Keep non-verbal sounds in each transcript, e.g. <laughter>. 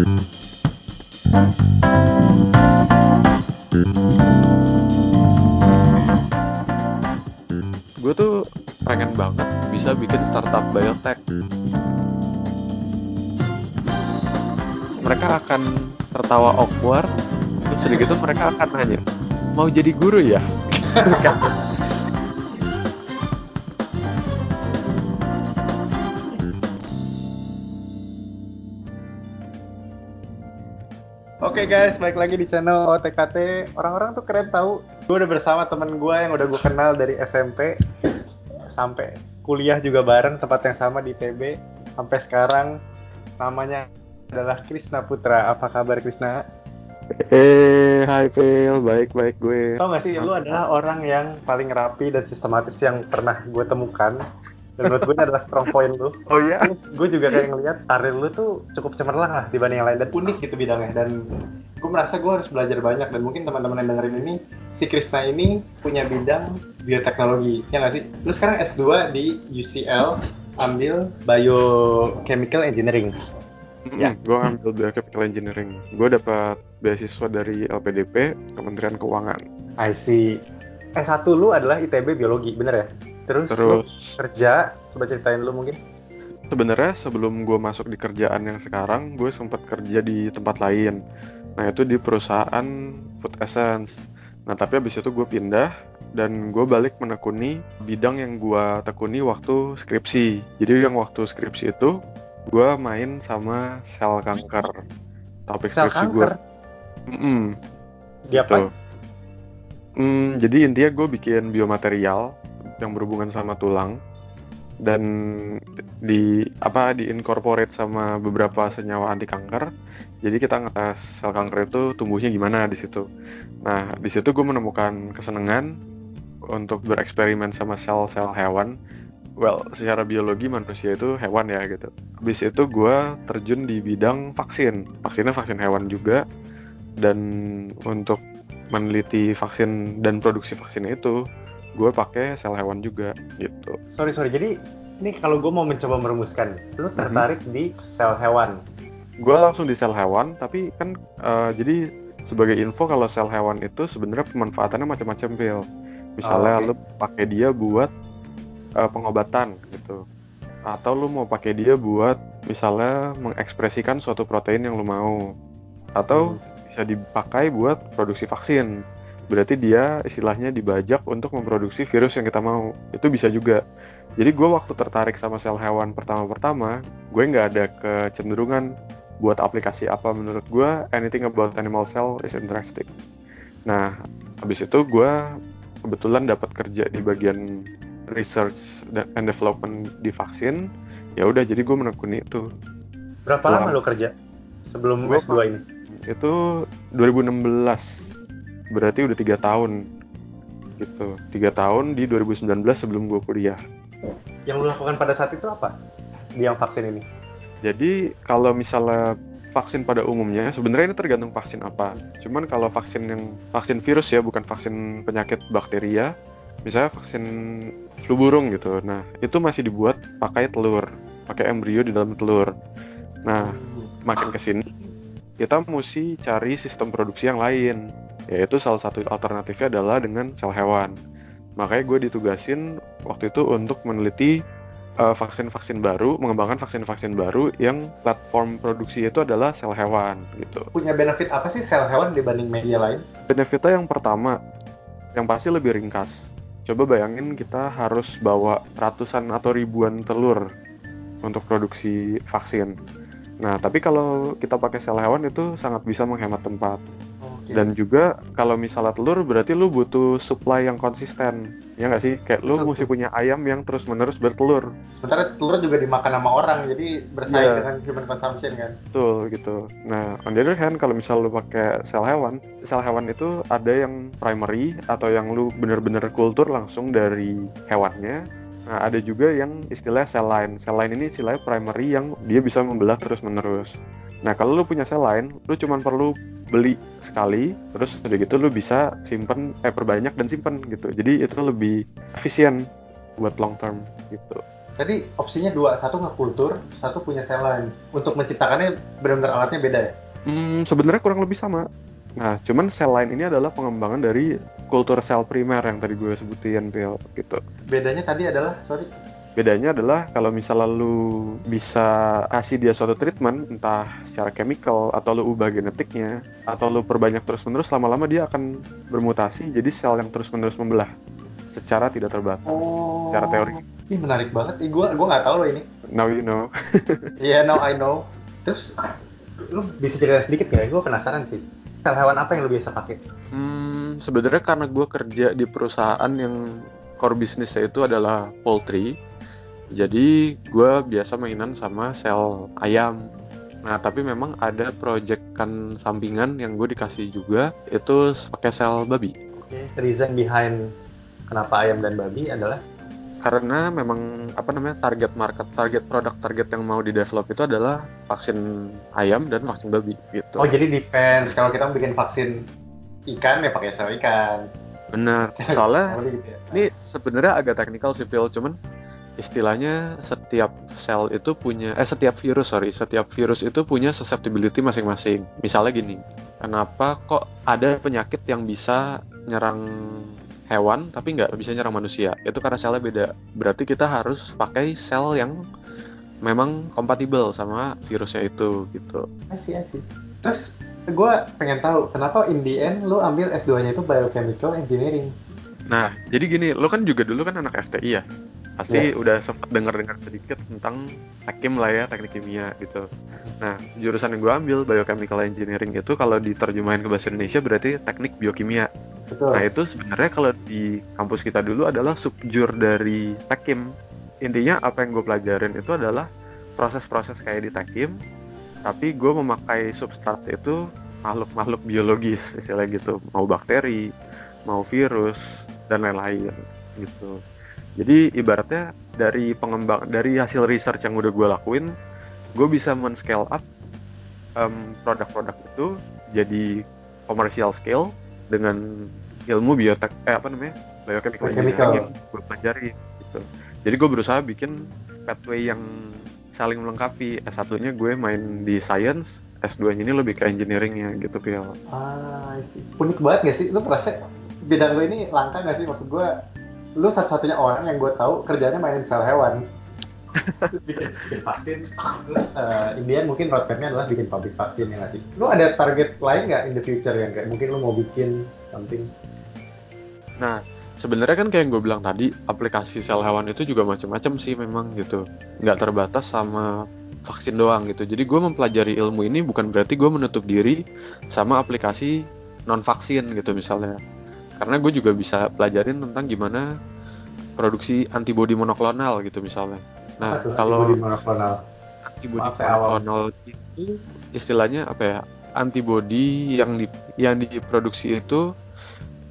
Gue tuh pengen banget bisa bikin startup biotech. Mereka akan tertawa awkward, terus sedikit mereka akan nanya, mau jadi guru ya? <laughs> Oke guys, balik lagi di channel OTKT. Orang-orang tuh keren tahu. Gue udah bersama temen gue yang udah gue kenal dari SMP sampai kuliah juga bareng tempat yang sama di TB sampai sekarang namanya adalah Krisna Putra. Apa kabar Krisna? Eh, hai Phil, baik-baik gue. Tau gak sih, lu adalah orang yang paling rapi dan sistematis yang pernah gue temukan. Dan menurut gue ini adalah strong point lu. Oh iya? Terus gue juga kayak ngeliat karir lu tuh cukup cemerlang lah dibanding yang lain dan unik gitu bidangnya dan gue merasa gue harus belajar banyak dan mungkin teman-teman yang dengerin ini si Krisna ini punya bidang bioteknologi ya nggak sih? Lu sekarang S2 di UCL ambil biochemical engineering. Ya, gue ngambil biochemical engineering. Gue dapat beasiswa dari LPDP, Kementerian Keuangan. I see. S1 lu adalah ITB biologi, bener ya? Terus, Terus lu kerja, coba ceritain lu mungkin. sebenarnya sebelum gue masuk di kerjaan yang sekarang, gue sempat kerja di tempat lain. Nah itu di perusahaan food essence. Nah tapi abis itu gue pindah dan gue balik menekuni bidang yang gue tekuni waktu skripsi. Jadi yang waktu skripsi itu gue main sama sel kanker. Topik Sel skripsi gue. kanker? Mm-mm, Dia gitu. apa? Hmm, jadi intinya gue bikin biomaterial yang berhubungan sama tulang dan di apa di incorporate sama beberapa senyawa anti kanker. Jadi kita ngetes sel kanker itu tumbuhnya gimana di situ. Nah, di situ gue menemukan kesenangan untuk bereksperimen sama sel-sel hewan. Well, secara biologi manusia itu hewan ya gitu. Habis itu gue terjun di bidang vaksin. Vaksinnya vaksin hewan juga. Dan untuk meneliti vaksin dan produksi vaksin itu, gue pakai sel hewan juga gitu. Sorry, sorry. Jadi, ini kalau gue mau mencoba merumuskan, lu tertarik di sel hewan. Gue langsung di sel hewan, tapi kan eh, jadi sebagai info kalau sel hewan itu sebenarnya pemanfaatannya macam-macam pil. Misalnya Oh, oke. lu pakai dia buat eh, pengobatan gitu, atau lu mau pakai dia buat misalnya mengekspresikan suatu protein yang lu mau, atau bisa dipakai buat produksi vaksin. Berarti dia istilahnya dibajak untuk memproduksi virus yang kita mau. Itu bisa juga. Jadi gue waktu tertarik sama sel hewan pertama-pertama, gue nggak ada kecenderungan buat aplikasi apa menurut gue anything about animal cell is interesting. Nah, habis itu gue kebetulan dapat kerja di bagian research and development di vaksin. Ya udah, jadi gue menekuni itu. Berapa Selama- lama lu kerja sebelum Gua- S2 ini? Itu 2016, berarti udah tiga tahun gitu. Tiga tahun di 2019 sebelum gue kuliah. Yang lu lakukan pada saat itu apa? Di yang vaksin ini? Jadi kalau misalnya vaksin pada umumnya sebenarnya ini tergantung vaksin apa. Cuman kalau vaksin yang vaksin virus ya bukan vaksin penyakit bakteria, misalnya vaksin flu burung gitu. Nah, itu masih dibuat pakai telur, pakai embrio di dalam telur. Nah, makin ke sini kita mesti cari sistem produksi yang lain. Yaitu salah satu alternatifnya adalah dengan sel hewan. Makanya gue ditugasin waktu itu untuk meneliti uh, vaksin-vaksin baru, mengembangkan vaksin-vaksin baru yang platform produksi itu adalah sel hewan gitu. Punya benefit apa sih sel hewan dibanding media lain? Benefitnya yang pertama, yang pasti lebih ringkas. Coba bayangin kita harus bawa ratusan atau ribuan telur untuk produksi vaksin. Nah, tapi kalau kita pakai sel hewan itu sangat bisa menghemat tempat. Oke. Dan juga kalau misalnya telur berarti lu butuh supply yang konsisten. Ya nggak sih? Kayak lu Betul, mesti punya ayam yang terus-menerus bertelur. Sementara telur juga dimakan sama orang, jadi bersaing Iya. dengan human consumption kan. Betul gitu. Nah, on the other hand, kalau misal lu pakai sel hewan, sel hewan itu ada yang primary atau yang lu bener-bener kultur langsung dari hewannya. Nah, ada juga yang istilah sel line. Sel line ini istilahnya primary yang dia bisa membelah terus-menerus. Nah, kalau lu punya sel line, lu cuma perlu beli sekali, terus udah gitu lu bisa simpen, eh perbanyak dan simpen gitu. Jadi itu lebih efisien buat long term gitu. Tadi opsinya dua, satu ngekultur, satu punya sel line. Untuk menciptakannya benar-benar alatnya beda ya? Hmm, sebenarnya kurang lebih sama. Nah, cuman sel line ini adalah pengembangan dari kultur sel primer yang tadi gue sebutin, Pil, gitu. Bedanya tadi adalah, sorry, Bedanya adalah kalau misalnya lu bisa kasih dia suatu treatment, entah secara chemical atau lu ubah genetiknya, atau lu perbanyak terus-menerus, lama-lama dia akan bermutasi jadi sel yang terus-menerus membelah secara tidak terbatas, secara teori. Ih menarik banget. Ih, gua gua nggak tahu loh ini. Now you know. Iya, <laughs> yeah, now I know. Terus lu bisa cerita sedikit nggak? Gue penasaran sih. Sel hewan apa yang lu biasa pakai? Hmm, sebenarnya karena gue kerja di perusahaan yang core bisnisnya itu adalah poultry, jadi gue biasa mainan sama sel ayam. Nah tapi memang ada proyekkan sampingan yang gue dikasih juga itu pakai sel babi. Oke. Okay. Reason behind kenapa ayam dan babi adalah karena memang apa namanya target market target produk target yang mau di develop itu adalah vaksin ayam dan vaksin babi gitu. Oh jadi depends kalau kita bikin vaksin ikan ya pakai sel ikan. Benar. <laughs> Soalnya gitu ya? ini sebenarnya agak teknikal sih Phil, cuman istilahnya setiap sel itu punya eh setiap virus sorry. Setiap virus itu punya susceptibility masing-masing. Misalnya gini kenapa kok ada penyakit yang bisa nyerang hewan tapi nggak bisa nyerang manusia? Itu karena selnya beda. Berarti kita harus pakai sel yang memang kompatibel sama virusnya itu gitu. Asih asih terus gue pengen tahu kenapa in the end lo ambil S2 nya itu biochemical engineering? Nah jadi gini lo kan juga dulu kan anak FTI ya pasti yes. udah sempat dengar-dengar sedikit tentang tekim lah ya teknik kimia gitu. Nah jurusan yang gue ambil biochemical engineering itu kalau diterjemahin ke bahasa Indonesia berarti teknik biokimia. Betul. Nah itu sebenarnya kalau di kampus kita dulu adalah subjur dari tekim. Intinya apa yang gue pelajarin itu adalah proses-proses kayak di tekim, tapi gue memakai substrat itu makhluk-makhluk biologis istilah gitu, mau bakteri, mau virus dan lain-lain gitu. Jadi ibaratnya dari pengembang dari hasil research yang udah gue lakuin, gue bisa men-scale up um, produk-produk itu jadi commercial scale dengan ilmu biotek eh apa namanya biochemical engineering yang gue pelajari gitu. Jadi gue berusaha bikin pathway yang saling melengkapi. S1-nya gue main di science, S2-nya ini lebih ke engineeringnya gitu, Pil. Ah, unik banget gak sih? Lu merasa bidang lo ini langka gak sih? Maksud gue lu satu-satunya orang yang gue tahu kerjanya mainin sel hewan. <laughs> Bikin, bikin vaksin. Terus uh, Indian mungkin roadmapnya adalah bikin pabrik vaksin ya nggak sih? Lu ada target lain nggak in the future yang kayak mungkin lu mau bikin something? Nah sebenarnya kan kayak yang gue bilang tadi aplikasi sel hewan itu juga macam-macam sih memang gitu. Nggak terbatas sama vaksin doang gitu. Jadi gue mempelajari ilmu ini bukan berarti gue menutup diri sama aplikasi non vaksin gitu misalnya karena gue juga bisa pelajarin tentang gimana produksi antibodi monoklonal gitu misalnya. Nah, kalau antibodi monoklonal, antibodi ya, monoklonal itu istilahnya apa ya? Antibodi yang di yang diproduksi itu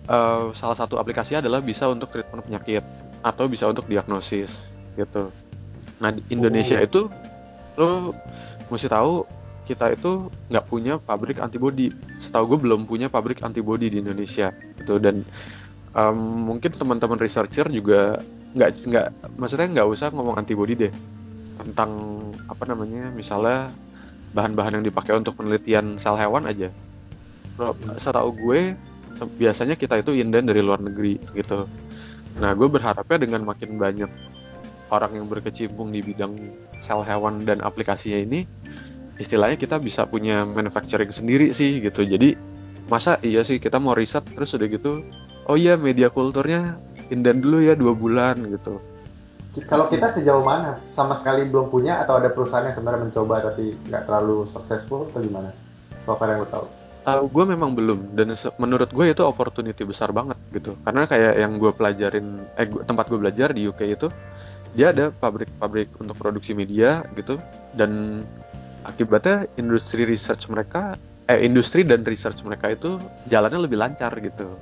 uh, salah satu aplikasi adalah bisa untuk treatment penyakit atau bisa untuk diagnosis gitu. Nah, di Indonesia oh. itu lo mesti tahu kita itu nggak punya pabrik antibody. Setahu gue belum punya pabrik antibody di Indonesia gitu dan um, mungkin teman-teman researcher juga nggak nggak maksudnya nggak usah ngomong antibody deh tentang apa namanya misalnya bahan-bahan yang dipakai untuk penelitian sel hewan aja. Setahu gue biasanya kita itu inden dari luar negeri gitu. Nah gue berharapnya dengan makin banyak orang yang berkecimpung di bidang sel hewan dan aplikasinya ini istilahnya kita bisa punya manufacturing sendiri sih gitu jadi masa iya sih kita mau riset terus udah gitu oh iya media kulturnya inden dulu ya dua bulan gitu. Kalau kita sejauh mana? Sama sekali belum punya atau ada perusahaan yang sebenarnya mencoba tapi nggak terlalu successful atau gimana? So far yang lo tahu. Tahu gue memang belum dan menurut gue itu opportunity besar banget gitu. Karena kayak yang gue pelajarin eh gua, tempat gue belajar di UK itu dia ada pabrik-pabrik untuk produksi media gitu. Dan akibatnya industri research mereka eh industri dan research mereka itu jalannya lebih lancar gitu.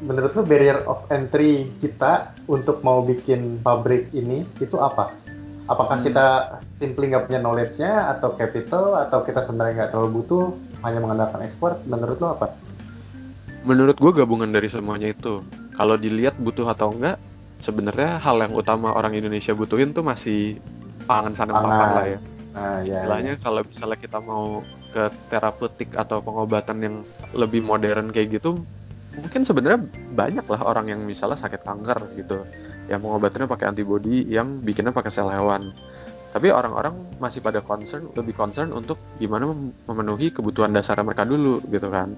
Menurut lo barrier of entry kita untuk mau bikin pabrik ini itu apa? Apakah hmm. kita simply nggak punya knowledge-nya atau capital atau kita sebenarnya nggak terlalu butuh hanya mengandalkan ekspor? Menurut lo apa? Menurut gue gabungan dari semuanya itu. Kalau dilihat butuh atau enggak, sebenarnya hal yang utama orang Indonesia butuhin tuh masih pangan sana Pangan. papan lah ya. Nah, ya. Istilahnya kalau misalnya kita mau ke terapeutik atau pengobatan yang lebih modern kayak gitu, mungkin sebenarnya banyak lah orang yang misalnya sakit kanker gitu, yang pengobatannya pakai antibody yang bikinnya pakai sel hewan. Tapi orang-orang masih pada concern, lebih concern untuk gimana mem- memenuhi kebutuhan dasar mereka dulu gitu kan.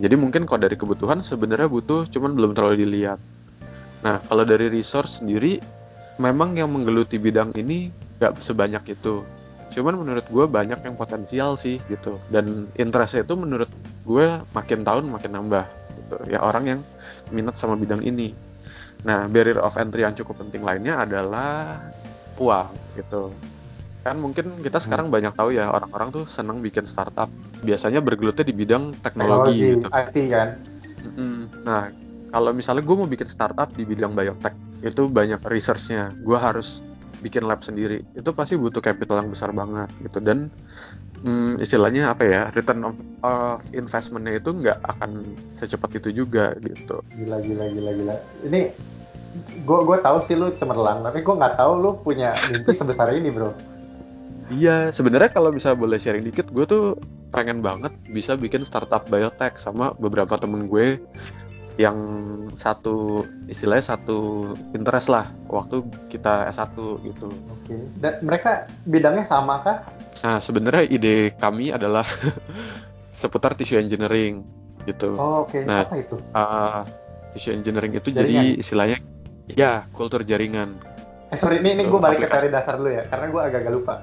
Jadi mungkin kalau dari kebutuhan sebenarnya butuh, cuman belum terlalu dilihat. Nah kalau dari resource sendiri, memang yang menggeluti bidang ini nggak sebanyak itu. Cuman menurut gue banyak yang potensial sih gitu. Dan interestnya itu menurut gue makin tahun makin nambah. Gitu. Ya orang yang minat sama bidang ini. Nah barrier of entry yang cukup penting lainnya adalah uang gitu. Kan mungkin kita sekarang banyak tahu ya orang-orang tuh seneng bikin startup. Biasanya bergelutnya di bidang teknologi, gitu. IT kan. Nah, kalau misalnya gue mau bikin startup di bidang biotech, itu banyak researchnya. Gue harus bikin lab sendiri. Itu pasti butuh capital yang besar banget gitu. Dan mm, istilahnya apa ya, return of, of investmentnya itu nggak akan secepat itu juga gitu. Gila gila gila gila. Ini gue gue tahu sih lu cemerlang, tapi gue nggak tahu lu punya mimpi sebesar ini bro. Iya, sebenarnya kalau bisa boleh sharing dikit, gue tuh pengen banget bisa bikin startup biotech sama beberapa temen gue yang satu istilahnya satu interest lah waktu kita S1 gitu. Oke. Dan mereka bidangnya sama kah? Nah, sebenarnya ide kami adalah <laughs> seputar tissue engineering gitu. Oh, Oke. Nah, Apa itu? Uh, tissue engineering itu Jaringan. jadi istilahnya ya kultur jaringan. Eh sorry, ini, ini gue Tuh, balik ke teori dasar dulu ya, karena gue agak-agak lupa.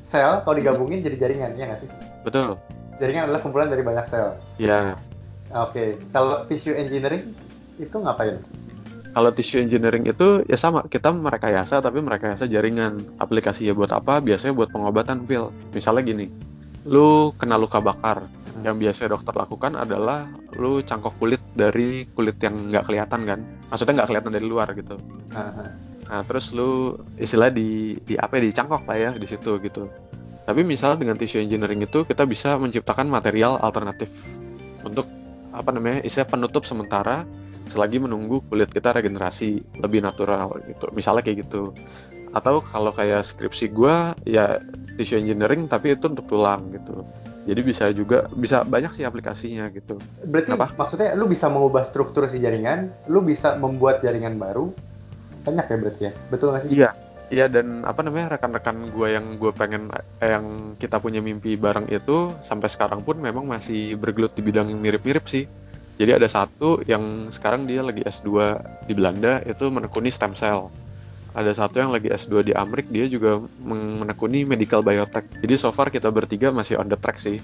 Sel kalau digabungin jadi jaringan, ya nggak sih? Betul. Jaringan adalah kumpulan dari banyak sel. Ya, Oke. Kalau tissue engineering itu ngapain? Kalau tissue engineering itu ya sama, kita merekayasa tapi merekayasa jaringan. Aplikasinya buat apa? Biasanya buat pengobatan pil. Misalnya gini, lu kena luka bakar. Yang biasa dokter lakukan adalah lu cangkok kulit dari kulit yang nggak kelihatan kan. Maksudnya nggak kelihatan dari luar gitu. Aha. Nah, terus lu istilah di di apa ya, dicangkok lah ya di situ gitu. Tapi misalnya dengan tissue engineering itu kita bisa menciptakan material alternatif untuk apa namanya? istilah penutup sementara selagi menunggu kulit kita regenerasi lebih natural gitu. Misalnya kayak gitu. Atau kalau kayak skripsi gua ya tissue engineering tapi itu untuk tulang gitu. Jadi bisa juga bisa banyak sih aplikasinya gitu. Berarti Apa? maksudnya lu bisa mengubah struktur si jaringan, lu bisa membuat jaringan baru. Banyak ya berarti ya? Betul nggak sih? Iya, iya dan apa namanya rekan-rekan gue yang gue pengen eh, yang kita punya mimpi bareng itu sampai sekarang pun memang masih bergelut di bidang yang mirip-mirip sih. Jadi ada satu yang sekarang dia lagi S2 di Belanda itu menekuni stem cell. Ada satu yang lagi S2 di Amrik dia juga men- menekuni medical biotech. Jadi so far kita bertiga masih on the track sih.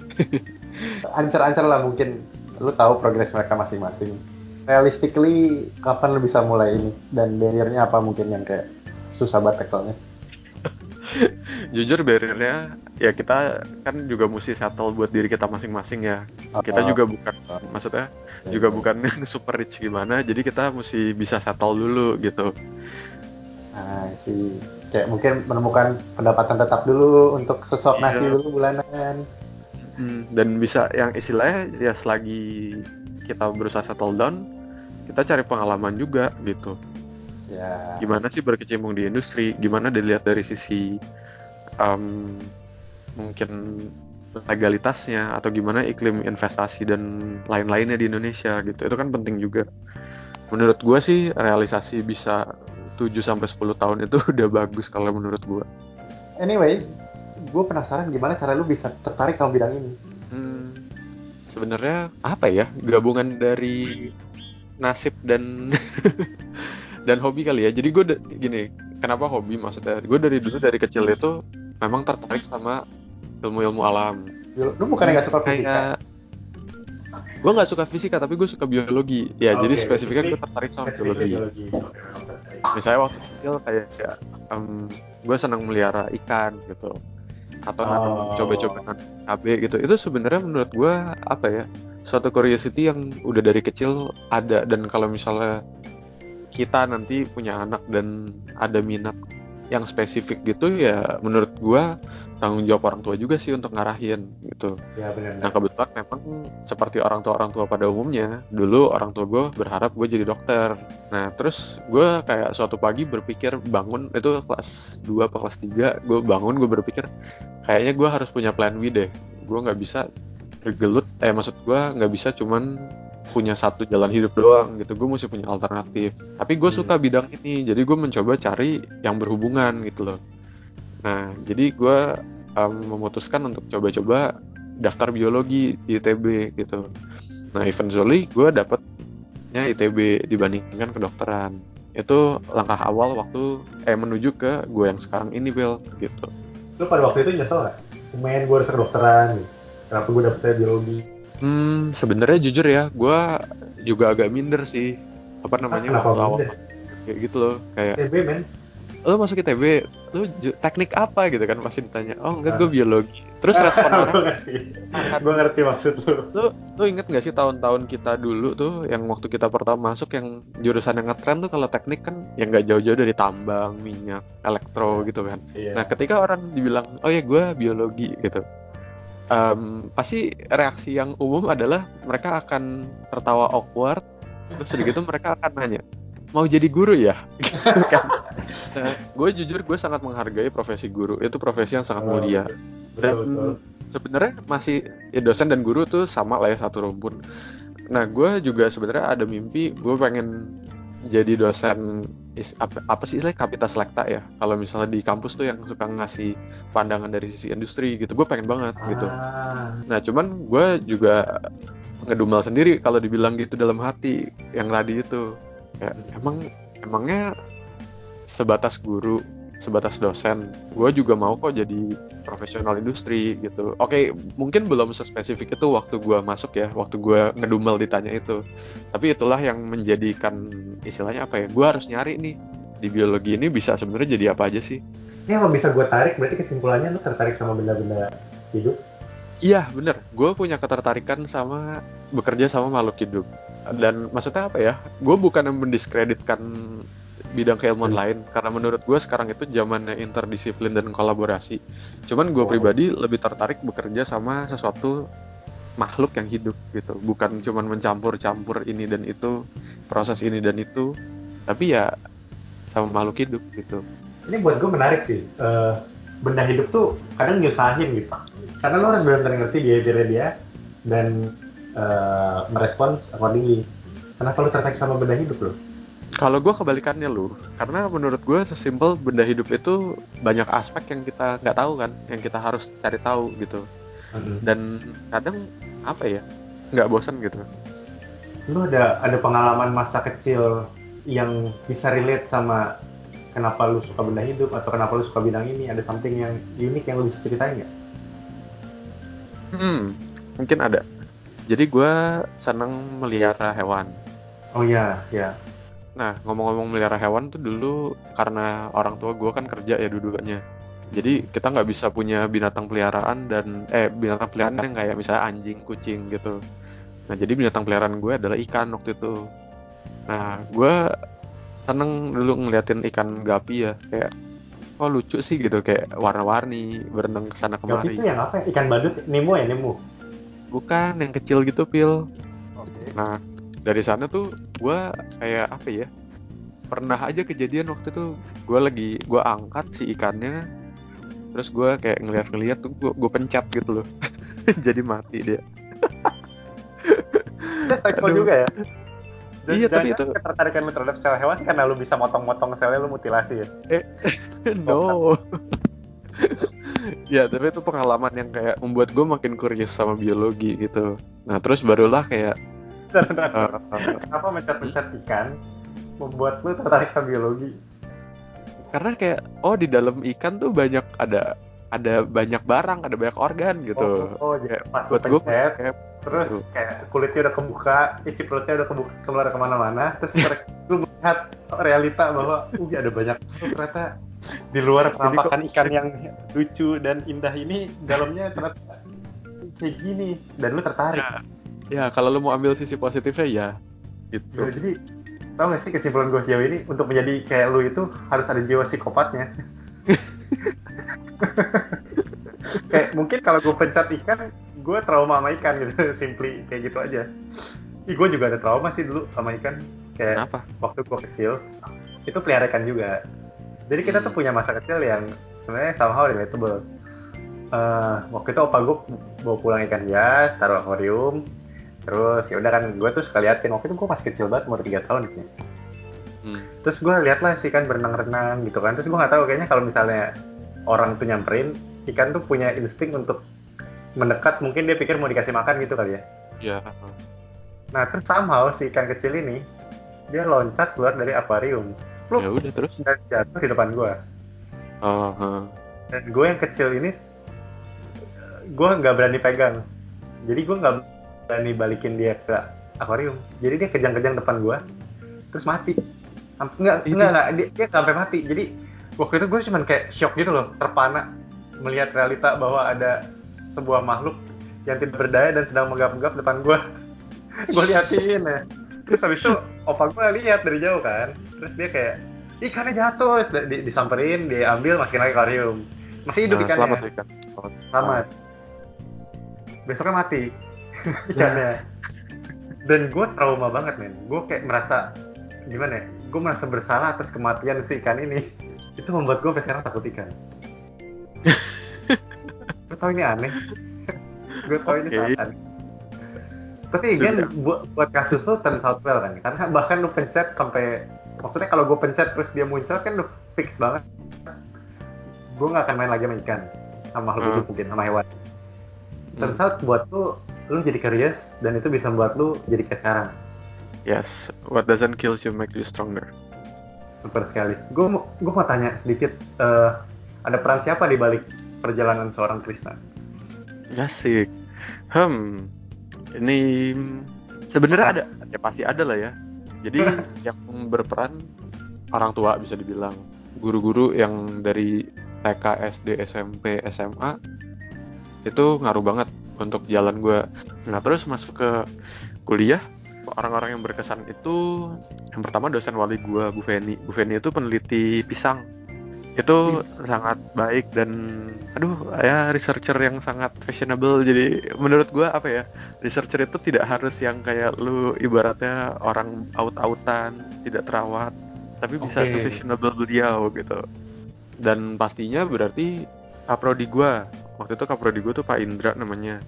<laughs> Ancer-ancer lah mungkin lu tahu progres mereka masing-masing. Realistically, kapan lu bisa mulai ini? Dan barriernya apa mungkin yang kayak susah banget tackle-nya? <laughs> Jujur barriernya ya kita kan juga mesti settle buat diri kita masing-masing ya. Kita Ah. juga bukan maksudnya juga bukan yang <laughs> super rich gimana jadi kita mesti bisa settle dulu gitu Nah, sih kayak mungkin menemukan pendapatan tetap dulu untuk sesuap nasi Iya. dulu bulanan. Hmm, dan bisa yang istilahnya ya selagi kita berusaha settle down kita cari pengalaman juga gitu Ya. gimana sih berkecimpung di industri gimana dilihat dari sisi em, mungkin legalitasnya atau gimana iklim investasi dan lain-lainnya di Indonesia gitu itu kan penting juga menurut gua sih realisasi bisa 7 sampai 10 tahun itu <laughs> udah bagus kalau menurut gua Anyway, gue penasaran gimana cara lu bisa tertarik sama bidang ini. Hmm, sebenarnya apa ya gabungan dari nasib dan <laughs> dan hobi kali ya. Jadi gue gini, kenapa hobi maksudnya? Gue dari dulu dari kecil itu memang tertarik sama ilmu-ilmu alam. Lu bukannya nggak suka fisika? Gue nggak suka fisika tapi gue suka biologi. Ya jadi Oke, spesifiknya gue tertarik sama biologi. Misalnya waktu kecil kayak em, gue senang melihara ikan gitu atau Oh. coba-coba cabai gitu itu sebenarnya menurut gue apa ya suatu curiosity yang udah dari kecil ada dan kalau misalnya kita nanti punya anak dan ada minat yang spesifik gitu ya menurut gua tanggung jawab orang tua juga sih untuk ngarahin gitu. Ya benar. Nah kebetulan memang seperti orang tua orang tua pada umumnya dulu orang tua gue berharap gue jadi dokter. Nah terus gue kayak suatu pagi berpikir bangun itu kelas 2 atau kelas 3 gue bangun gue berpikir kayaknya gue harus punya plan B deh. Gue nggak bisa bergelut eh maksud gue nggak bisa cuman punya satu jalan hidup doang gitu gue mesti punya alternatif tapi gue Hmm. suka bidang ini jadi gue mencoba cari yang berhubungan gitu loh nah jadi gue um, memutuskan untuk coba-coba daftar biologi di ITB gitu nah eventually gue dapetnya ITB dibandingkan kedokteran itu langkah awal waktu eh menuju ke gue yang sekarang ini Bill gitu Lu pada waktu itu nyesel nggak? Lumayan gue harus kedokteran. Kenapa gue dapetnya biologi? Hmm, sebenarnya jujur ya, gue juga agak minder sih. Apa namanya Ah, waktu awal kayak gitu loh, kayak TB men. lo masuk ITB, lo teknik apa gitu kan pasti ditanya. Oh enggak, Ah. gue biologi. Terus respon gue orang, gue ngerti maksud lu. lo lo inget gak sih tahun-tahun kita dulu tuh, yang waktu kita pertama masuk yang jurusan yang ngetren tuh kalau teknik kan yang nggak jauh-jauh dari tambang, minyak, elektro gitu kan. Iya. Nah, ketika orang dibilang, oh ya gue biologi gitu, em, pasti reaksi yang umum adalah mereka akan tertawa awkward, terus udah gitu mereka akan nanya, mau jadi guru ya? Gitu <laughs> kan. Nah, gue jujur gue sangat menghargai profesi guru, itu profesi yang sangat mulia. Betul, Dan sebenarnya masih ya dosen dan guru tuh sama lah ya satu rumpun. Nah, gue juga sebenarnya ada mimpi gue pengen jadi dosen is- apa, apa sih istilahnya kapita selekta ya. Kalau misalnya di kampus tuh yang suka ngasih pandangan dari sisi industri gitu, gue pengen banget gitu. Ah, Nah, cuman gue juga ngedumel sendiri kalau dibilang gitu dalam hati yang tadi itu. Ya, emang emangnya sebatas guru, sebatas dosen, gue juga mau kok jadi profesional industri gitu. Oke, mungkin belum sespesifik itu waktu gue masuk ya, waktu gue ngedumel ditanya itu. Tapi itulah yang menjadikan istilahnya apa ya? Gue harus nyari nih di biologi ini bisa sebenarnya jadi apa aja sih? ini yang bisa gue tarik berarti kesimpulannya lu tertarik sama benda-benda hidup. Iya bener, gue punya ketertarikan sama bekerja sama makhluk hidup. Dan maksudnya apa ya? Gue bukan yang mendiskreditkan bidang keilmuan Hmm. lain, karena menurut gue sekarang itu zamannya interdisiplin dan kolaborasi. Cuman gue Oh. pribadi lebih tertarik bekerja sama sesuatu makhluk yang hidup gitu, bukan cuman mencampur-campur ini dan itu, proses ini dan itu, tapi ya sama makhluk hidup gitu. Ini buat gue menarik sih. Eh, benda hidup tuh kadang nyusahin gitu. Karena lo harus benar-benar ngerti behavior dia dan eh, merespons accordingly. Kenapa lo tertarik sama benda hidup lo? Kalau gue kebalikannya lu, karena menurut gue sesimpel benda hidup itu banyak aspek yang kita nggak tahu kan, yang kita harus cari tahu gitu. Dan kadang apa ya, nggak bosan gitu. Lo ada ada pengalaman masa kecil yang bisa relate sama kenapa lu suka benda hidup atau kenapa lu suka bidang ini? Ada something yang unik yang lu bisa ceritain nggak? Hmm, mungkin ada. Jadi gue seneng melihara hewan. Oh iya, ya. Nah, ngomong-ngomong melihara hewan tuh dulu karena orang tua gue kan kerja ya dua-duanya. Jadi kita nggak bisa punya binatang peliharaan dan eh binatang peliharaan yang kayak misalnya anjing, kucing gitu. Nah jadi binatang peliharaan gue adalah ikan waktu itu. Nah gue seneng dulu ngeliatin ikan gapi ya kayak oh lucu sih gitu kayak warna-warni berenang ke sana Gapi kemari. itu yang apa ya? Ikan badut? Nemo ya, Nemo? Bukan yang kecil gitu pil. Oke. Nah, dari sana tuh gua kayak apa ya? Pernah aja kejadian waktu itu gua lagi gua angkat si ikannya, terus gua kayak ngeliat-ngeliat tuh gua, gua pencet gitu loh. <laughs> Jadi mati dia. Aduh. juga ya? Dan Iya, tapi itu- ketertarikan lu terhadap sel hewan karena lu bisa motong-motong selnya lu mutilasi ya? <laughs> no. <laughs> ya, tapi itu pengalaman yang kayak membuat gue makin curious sama biologi gitu. Nah, terus barulah kayak Bentar, bentar. eh, Kenapa mencet-mencet ikan membuat lu tertarik ke biologi? karena kayak oh di dalam ikan tuh banyak ada ada banyak barang, ada banyak organ gitu. Oh, oh, jadi Kayak pas buat gue pencet, kayak terus gitu. kayak kulitnya udah kebuka, isi perutnya udah kebuka, keluar ke mana-mana, terus ter- lu melihat realita bahwa, uh ada banyak oh, ternyata di luar penampakan ikan yang lucu dan indah ini dalamnya ternyata kayak gini dan lu tertarik. Ya, kalau lu mau ambil sisi positifnya ya gitu. Ya, jadi tau gak sih kesimpulan gue sejauh ini untuk menjadi kayak lu itu harus ada jiwa psikopatnya. <laughs> kayak mungkin kalau gue pencet ikan gue trauma sama ikan gitu <laughs> simply kayak gitu aja Ih, gue juga ada trauma sih dulu sama ikan kayak Kenapa? waktu gue kecil itu pelihara ikan juga jadi kita tuh Hmm. punya masa kecil yang sebenarnya somehow relatable Eh, waktu itu opa gue bawa pulang ikan hias taruh akuarium terus ya udah kan gue tuh suka liatin. Waktu itu gue masih kecil banget umur 3 tahun gitu Hmm. terus gue liat lah sih kan berenang-renang gitu kan. Terus gue nggak tahu kayaknya kalau misalnya orang tuh nyamperin ikan tuh punya insting untuk mendekat. Mungkin dia pikir mau dikasih makan gitu kali ya. Ya. nah terus somehow si ikan kecil ini dia loncat keluar dari akuarium. Ya Pluk, udah terus. dan jatuh di depan gue Oh, huh. dan gue yang kecil ini gue nggak berani pegang. Jadi gue nggak berani balikin dia ke akuarium. Jadi dia kejang-kejang depan gue terus mati. Samp- nggak Itu- nggak nggak dia, dia sampai mati. Jadi waktu itu gue cuman kayak shock gitu loh terpana. Melihat realita bahwa ada sebuah makhluk yang tidak berdaya dan sedang menggap-gap depan gue <laughs> gue liatin ya. Terus habis itu opa gue lihat dari jauh kan. Terus dia kayak ikannya jatuh. Terus di- disamperin diambil masukin lagi ke akuarium. Masih hidup Nah, ikannya. selamat ikan. Selamat. selamat. Besoknya mati ikannya dan gue trauma banget men. Gue kayak merasa gimana ya gue merasa bersalah atas kematian si ikan ini. <laughs> Itu membuat gue sampai sekarang takut ikan. <laughs> Gue tau ini aneh? <laughs> Gue tau ini Oke. sangat aneh tapi again Iya. buat, buat kasus tuh turns out well kan? Karena bahkan lu pencet sampai maksudnya kalau gue pencet terus dia muncul kan lu fix banget. Gue nggak akan main lagi sama ikan sama makhluk Hmm. mungkin sama hewan. Hmm. turns out buat lu lu jadi curious dan itu bisa membuat lu jadi kayak sekarang. Yes, what doesn't kill you make you stronger. super sekali. Gue mau gue mau tanya sedikit eh, ada peran siapa di balik perjalanan seorang Krishna Asik. Hmm, ini sebenarnya ada, ya pasti ada lah ya. Jadi <laughs> yang berperan orang tua bisa dibilang, guru-guru yang dari TK, SD, SMP, SMA itu ngaruh banget untuk jalan gue. Nah terus masuk ke kuliah, orang-orang yang berkesan itu yang pertama dosen wali gue, Bu Feni. Bu Feni itu peneliti pisang. Itu sangat baik dan aduh ya researcher yang sangat fashionable jadi menurut gua apa ya researcher itu tidak harus yang kayak lu ibaratnya orang out-outan tidak terawat tapi bisa Oke. se-fashionable beliau gitu dan pastinya berarti kaprodi gua waktu itu kaprodi gua tuh Pak Indra namanya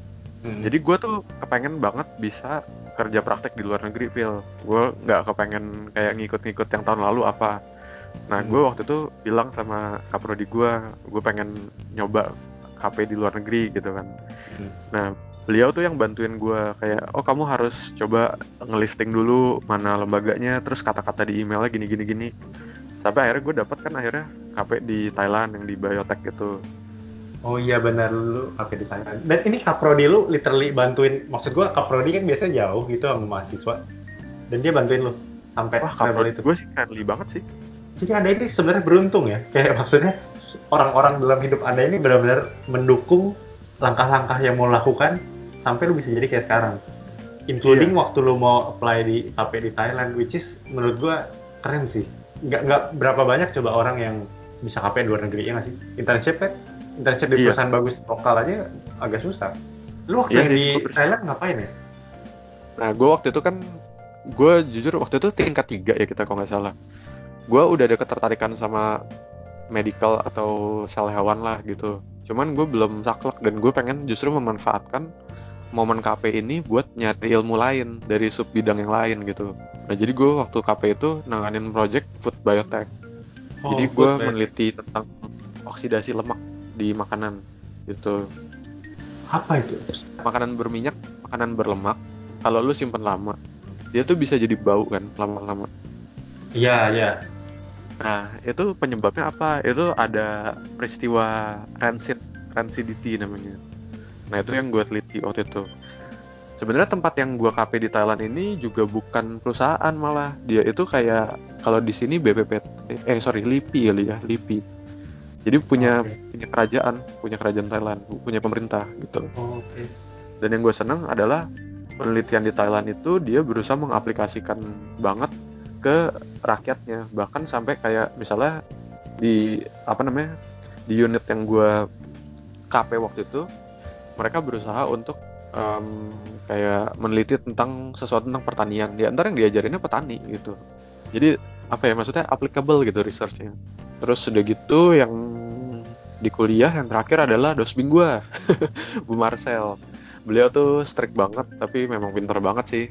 Hmm. jadi gua tuh kepengen banget bisa kerja praktek di luar negeri pil gue nggak kepengen kayak ngikut-ngikut yang tahun lalu apa nah Hmm. gue waktu itu bilang sama kaprodi gue gue pengen nyoba KP di luar negeri gitu kan Hmm. nah beliau tuh yang bantuin gue kayak oh kamu harus coba ngelisting dulu mana lembaganya terus kata-kata di emailnya gini gini gini sampai akhirnya gue dapet kan akhirnya KP di Thailand yang di biotech gitu oh iya benar. Lu apa di Thailand dan ini kaprodi lu literally bantuin. Maksud gue kaprodi kan biasanya jauh gitu sama mahasiswa. Dan dia bantuin lu sampai wah kaprodi itu. gue sih friendly banget sih. Jadi anda ini sebenarnya beruntung ya. Kayak maksudnya orang-orang dalam hidup anda ini benar-benar mendukung langkah-langkah yang mau lakukan sampai lu bisa jadi kayak sekarang. Including Iya. waktu lu mau apply di KP di Thailand which is menurut gua keren sih. Nggak nggak berapa banyak coba orang yang bisa KP di luar negeri ya nggak sih? Internship kan internship di Iya. perusahaan bagus lokal aja agak susah lu waktu Iya sih, di. Thailand ngapain ya Nah, gue waktu itu kan, gue jujur waktu itu tingkat tiga ya kita kalau nggak salah. Gue udah ada ketertarikan sama medical atau sel hewan lah gitu. Cuman gue belum saklek dan gue pengen justru memanfaatkan momen KP ini buat nyari ilmu lain dari sub bidang yang lain gitu. Nah, jadi gue waktu KP itu nanganin project food biotech. jadi gue meneliti tentang oksidasi lemak di makanan gitu. apa itu makanan berminyak, makanan berlemak, kalau lu simpen lama, dia tuh bisa jadi bau kan lama-lama. iya iya Nah, itu penyebabnya apa? Itu ada peristiwa rancid, rancidity namanya. Nah, itu yang gue teliti waktu itu. Sebenarnya tempat yang gue KP di Thailand ini juga bukan perusahaan malah. Dia itu kayak kalau di sini BPPT, eh sorry LIPI kali ya, LIPI. Jadi punya Oke. punya kerajaan, punya kerajaan Thailand, punya pemerintah gitu. Oh, oke Dan yang gue seneng adalah penelitian di Thailand itu dia berusaha mengaplikasikan banget ke rakyatnya. Bahkan sampai kayak misalnya di apa namanya di unit yang gue KP waktu itu mereka berusaha untuk um, kayak meneliti tentang sesuatu tentang pertanian ya ntar yang diajarinnya petani gitu jadi apa ya maksudnya applicable gitu researchnya. Terus sudah gitu yang di kuliah yang terakhir adalah dosbing gue <laughs> Bu Marcel. Beliau tuh strict banget tapi memang pinter banget sih.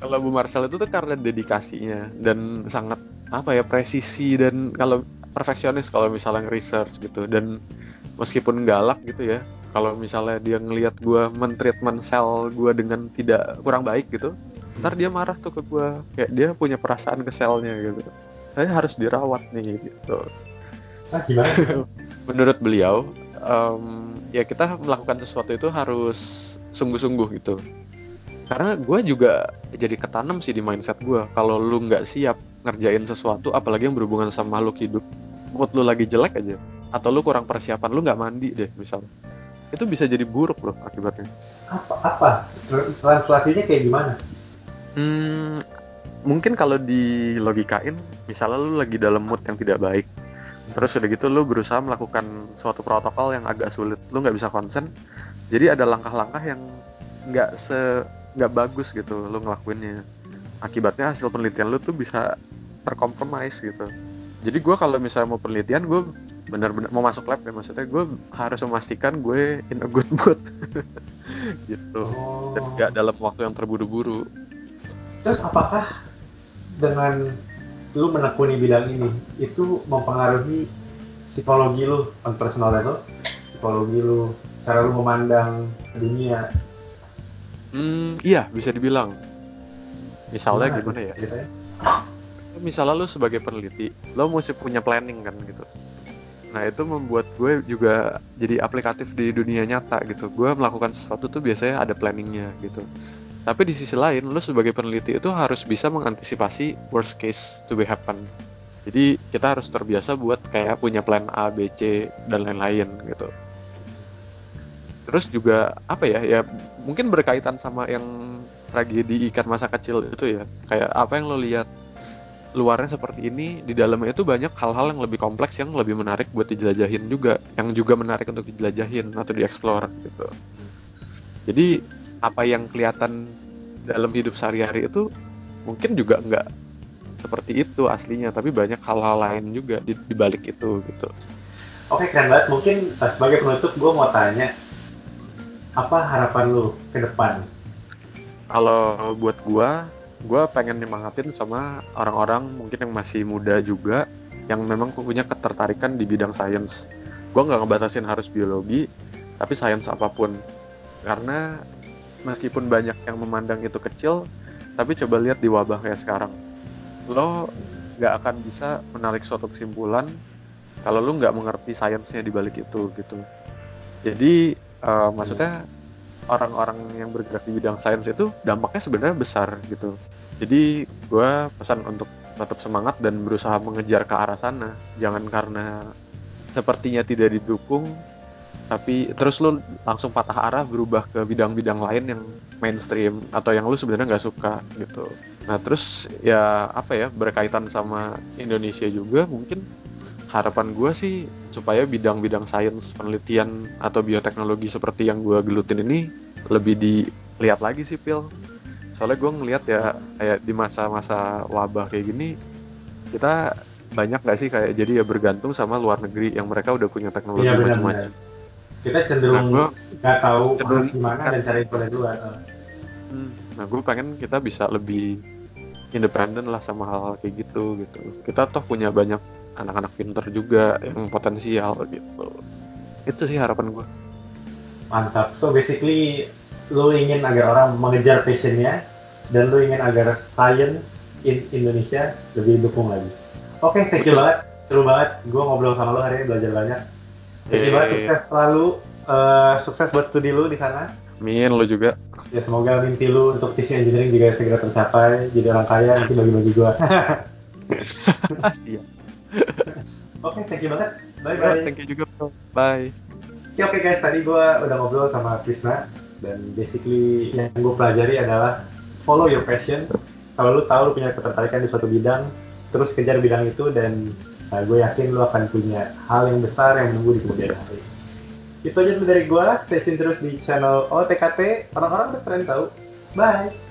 Kalau Bu Marcel itu tuh karena dedikasinya dan sangat apa ya presisi dan kalau perfeksionis kalau misalnya research gitu. Dan meskipun galak gitu ya kalau misalnya dia ngelihat gue mentreatment sel gue dengan tidak kurang baik gitu ntar dia marah tuh ke gue kayak dia punya perasaan ke selnya gitu. Saya harus dirawat nih gitu. Ah, gimana? <laughs> Menurut beliau um, ya kita melakukan sesuatu itu harus sungguh-sungguh gitu. Karena gue juga jadi ketanam sih di mindset gue kalau lu nggak siap ngerjain sesuatu apalagi yang berhubungan sama makhluk hidup mood lu lagi jelek aja atau lu kurang persiapan lu nggak mandi deh misalnya itu bisa jadi buruk loh akibatnya. Apa apa? Translasinya kayak gimana hmm, mungkin kalau di logikain misalnya lu lagi dalam mood yang tidak baik terus udah gitu lu berusaha melakukan suatu protokol yang agak sulit lu nggak bisa konsen jadi ada langkah-langkah yang nggak se nggak bagus gitu lu ngelakuinnya. Akibatnya hasil penelitian lu tuh bisa terkompromis gitu. Jadi gue kalau misalnya mau penelitian gue benar-benar mau masuk lab ya maksudnya gue harus memastikan gue in a good <laughs> mood. Gitu. Oh. dan gak dalam waktu yang terburu-buru terus apakah dengan lu menekuni bidang ini itu mempengaruhi psikologi lu on personal level psikologi lu cara lu memandang dunia hmm iya bisa dibilang misalnya gimana, gimana ya, ya? misalnya lu sebagai peneliti lo mesti punya planning kan gitu Nah itu membuat gue juga jadi aplikatif di dunia nyata gitu. Gue melakukan sesuatu tuh biasanya ada planningnya gitu. Tapi di sisi lain, lo sebagai peneliti itu harus bisa mengantisipasi worst case to be happen. Jadi kita harus terbiasa buat kayak punya plan A, B, C dan lain-lain gitu. Terus juga apa ya? Ya mungkin berkaitan sama yang tragedi ikan masa kecil itu ya. Kayak apa yang lo lihat luarnya seperti ini di dalamnya itu banyak hal-hal yang lebih kompleks yang lebih menarik buat dijelajahin juga yang juga menarik untuk dijelajahin atau dieksplor gitu jadi apa yang kelihatan dalam hidup sehari-hari itu mungkin juga nggak seperti itu aslinya tapi banyak hal-hal lain juga di, di balik itu gitu. Oke keren banget. Mungkin eh, sebagai penutup gue mau tanya apa harapan lu ke depan? Kalau buat gue gue pengen nyemangatin sama orang-orang mungkin yang masih muda juga yang memang punya ketertarikan di bidang sains. Gue nggak ngebatasin harus biologi tapi sains apa pun. Karena meskipun banyak yang memandang itu kecil tapi coba lihat di wabah kayak sekarang lo nggak akan bisa menarik suatu kesimpulan kalau lo nggak mengerti sainsnya di balik itu gitu jadi uh, maksudnya orang-orang yang bergerak di bidang sains itu dampaknya sebenarnya besar gitu. Jadi gue pesan untuk tetap semangat dan berusaha mengejar ke arah sana. Jangan karena sepertinya tidak didukung, tapi terus lu langsung patah arah berubah ke bidang-bidang lain yang mainstream atau yang lu sebenarnya nggak suka gitu. Nah terus ya apa ya berkaitan sama Indonesia juga mungkin harapan gue sih supaya bidang-bidang sains penelitian atau bioteknologi seperti yang gue gelutin ini lebih dilihat lagi sih Pil soalnya gue ngeliat ya kayak di masa-masa wabah kayak gini kita banyak gak sih kayak jadi ya bergantung sama luar negeri yang mereka udah punya teknologi iya, macam-macam kita cenderung nah, nggak tahu cenderung gimana dan cari dari luar. Hmm, nah gue pengen kita bisa lebih independen lah sama hal-hal kayak gitu gitu. Kita toh punya banyak anak-anak pinter juga yang potensial gitu. Itu sih harapan gue mantap. So basically lo ingin agar orang mengejar passionnya dan lo ingin agar science in Indonesia lebih dukung lagi. Oke okay, thank you Betul. banget. Seru banget. Gue ngobrol sama lo hari ini belajar banyak thank you banget sukses selalu uh, sukses buat studi lo di sana Min, lo juga. Ya semoga mimpi lu untuk tissue engineering juga segera tercapai, jadi orang kaya nanti bagi-bagi gua. <laughs> Iya. Oke, okay, thank you banget. Bye bye. thank you juga. Bye. Oke, okay, okay, guys, tadi gue udah ngobrol sama Krisna dan basically yang gue pelajari adalah follow your passion. Kalau lu tahu lu punya ketertarikan di suatu bidang, terus kejar bidang itu dan Nah, gue yakin lu akan punya hal yang besar yang menunggu di kemudian hari. Itu aja dari gue. Stay tune terus di channel OTKT. Orang-orang udah keren tahu. Bye.